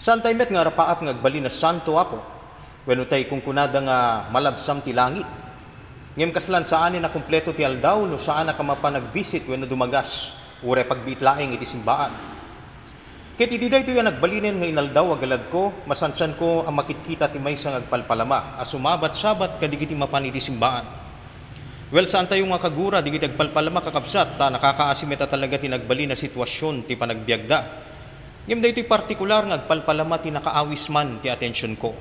Saan tayo met nga rapaat nga agbali na santo ako? Weno tay kung kunada nga malabsam ti langit. Ngem kaslan saan na kumpleto ti aldaw no saan na kamapa nag-visit weno dumagas ure pagbitlaeng iti simbaan. Ket iti dayto yan nagbalinen nga inaldaw agalad ko, masansan ko ang makitkita ti maysa nga agpalpalama, asumabat sabat kadigiti mapan iti simbaan. Well, saan tayo nga kagura, digiti agpalpalama kakabsat, ta nakakaasimeta talaga ti nagbali na sitwasyon ti panagbiagda. Ngem daytoy partikular nga agpalpalama ti nakaawis man ti atensyon ko.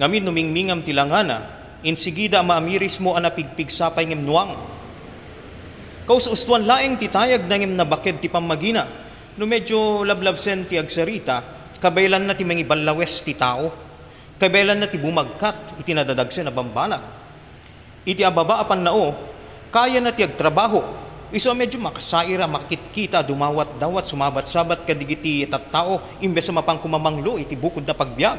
Ngamin numingmingam ti langana, insigida maamiris mo ana pigpigsapay ngem nuang. Kausustuan laeng ti tayag na ngem nabaked ti pamagina, no medyo lablabsen ti agsarita, kabaylan na ti mangibalawes ti tao, kabaylan na ti bumagkat, iti nadadagsen na bambanag. Iti ababa apan nao, kaya na ti agtrabaho, iso medyo makasaira, makitkita, dumawat dawat, sumabat sabat kadigiti tattao, imbes sa kumamanglo, iti bukod na pagbiag.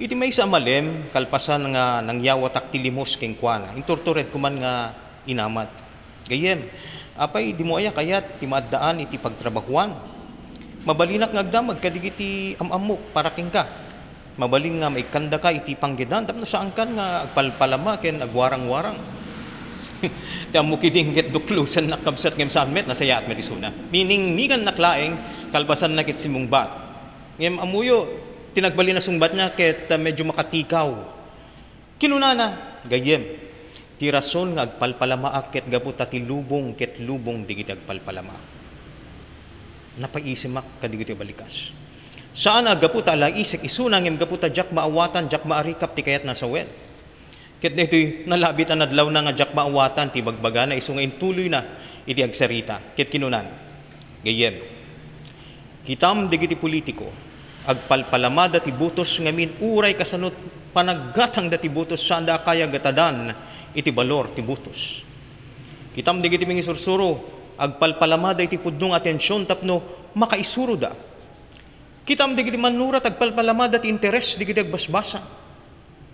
Iti may sa malem, kalpasan nga nangyawatak ti limos keng kuana, intortured kuman nga inamat. Gayem, apay di mo aya kayat ti maddaan iti pagtrabahuan. Mabalinak nga agdamag kadigiti amamok para king ka. Mabalin nga may kanda ka iti panggedan tapno saan kan nga agpalpalama ken agwarang-warang. Ti amok idinggit duklusan nakabsat ngem samet nasaya at medisuna. Meaning ni kan naklaeng kalpasan na kit simungbat. Ngem amuyo tinagbali na sungbat niya ket medyo makatikaw. Kinunana gayem ti rason nga agpalpalama ket gaputa ti lubong ket lubong digiti agpalpalama. Napaisimak kadigiti balikas. Saan gaputa ala isik isuna ngem gaputa jak maawatan jak maarikap ti kayat nasa wel. Ket ditoy nalabit ang adlaw na nga jak maawatan ti bagbaga na iso nga tuloy na iti agsarita ket kinunan. Gayem. Kitam digiti politiko agpalpalama dati butos ngamin uray kasanot panaggatang dati butos sanda kaya gatadan iti balor ti butos. Kitam digiti mingi sursuro, agpalpalamada iti pudnong atensyon tapno makaisuro da. Kitam digiti manurat agpalpalamada ti interes digiti agbasbasa.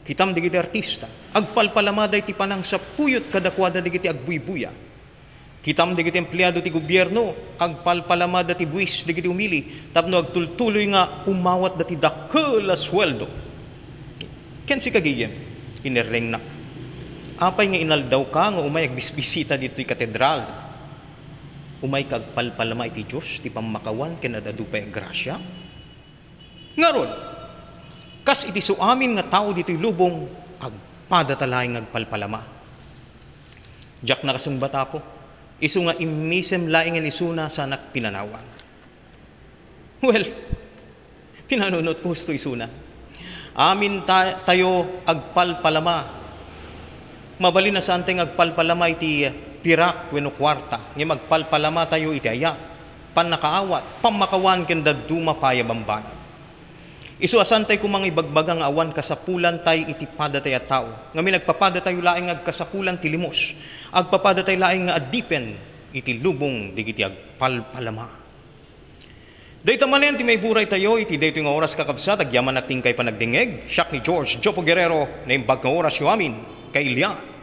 Kitam digiti artista, agpalpalamada iti panang sa puyot kadakwada digiti agbuybuya. Kitam digiti empleyado ti gobyerno, agpalpalamada ti buwis digiti umili, tapno agtultuloy nga umawat dati dakkel sweldo. Ken si kagiyem, inereng na apay nga inaldaw ka nga umay agbisbisita dito'y katedral. Umay kagpalpalama iti Diyos, ti pamakawan kenadadupay grasya. Ngaron, kas iti suamin nga tao dito'y lubong, agpadatalay nga agpalpalama. Jack na kasong bata po, iso nga imisem laing nga isuna sa anak pinanawan. Well, pinanunot ko gusto isuna. Amin ta- tayo agpalpalama mabali na saan tayo agpalpalama iti pirak wenno kwarta nga magpalpalama tayo iti aya pan nakaawat pamakawan paya bambanag isu asan tayo kumang ibagbagang awan kasapulan tayo iti pada tayo tao. Nga mi nagpapada tayo laing agkasapulan ti limos. Agpapada tayo laing nga adipen iti lubong digiti agpalpalama Dayta manen ti may buray tayo iti dayto nga oras kakabsat agyaman nating kay panagdingeg siak ni George Jopo Guerrero na imbag nga oras yo amin kay Ilian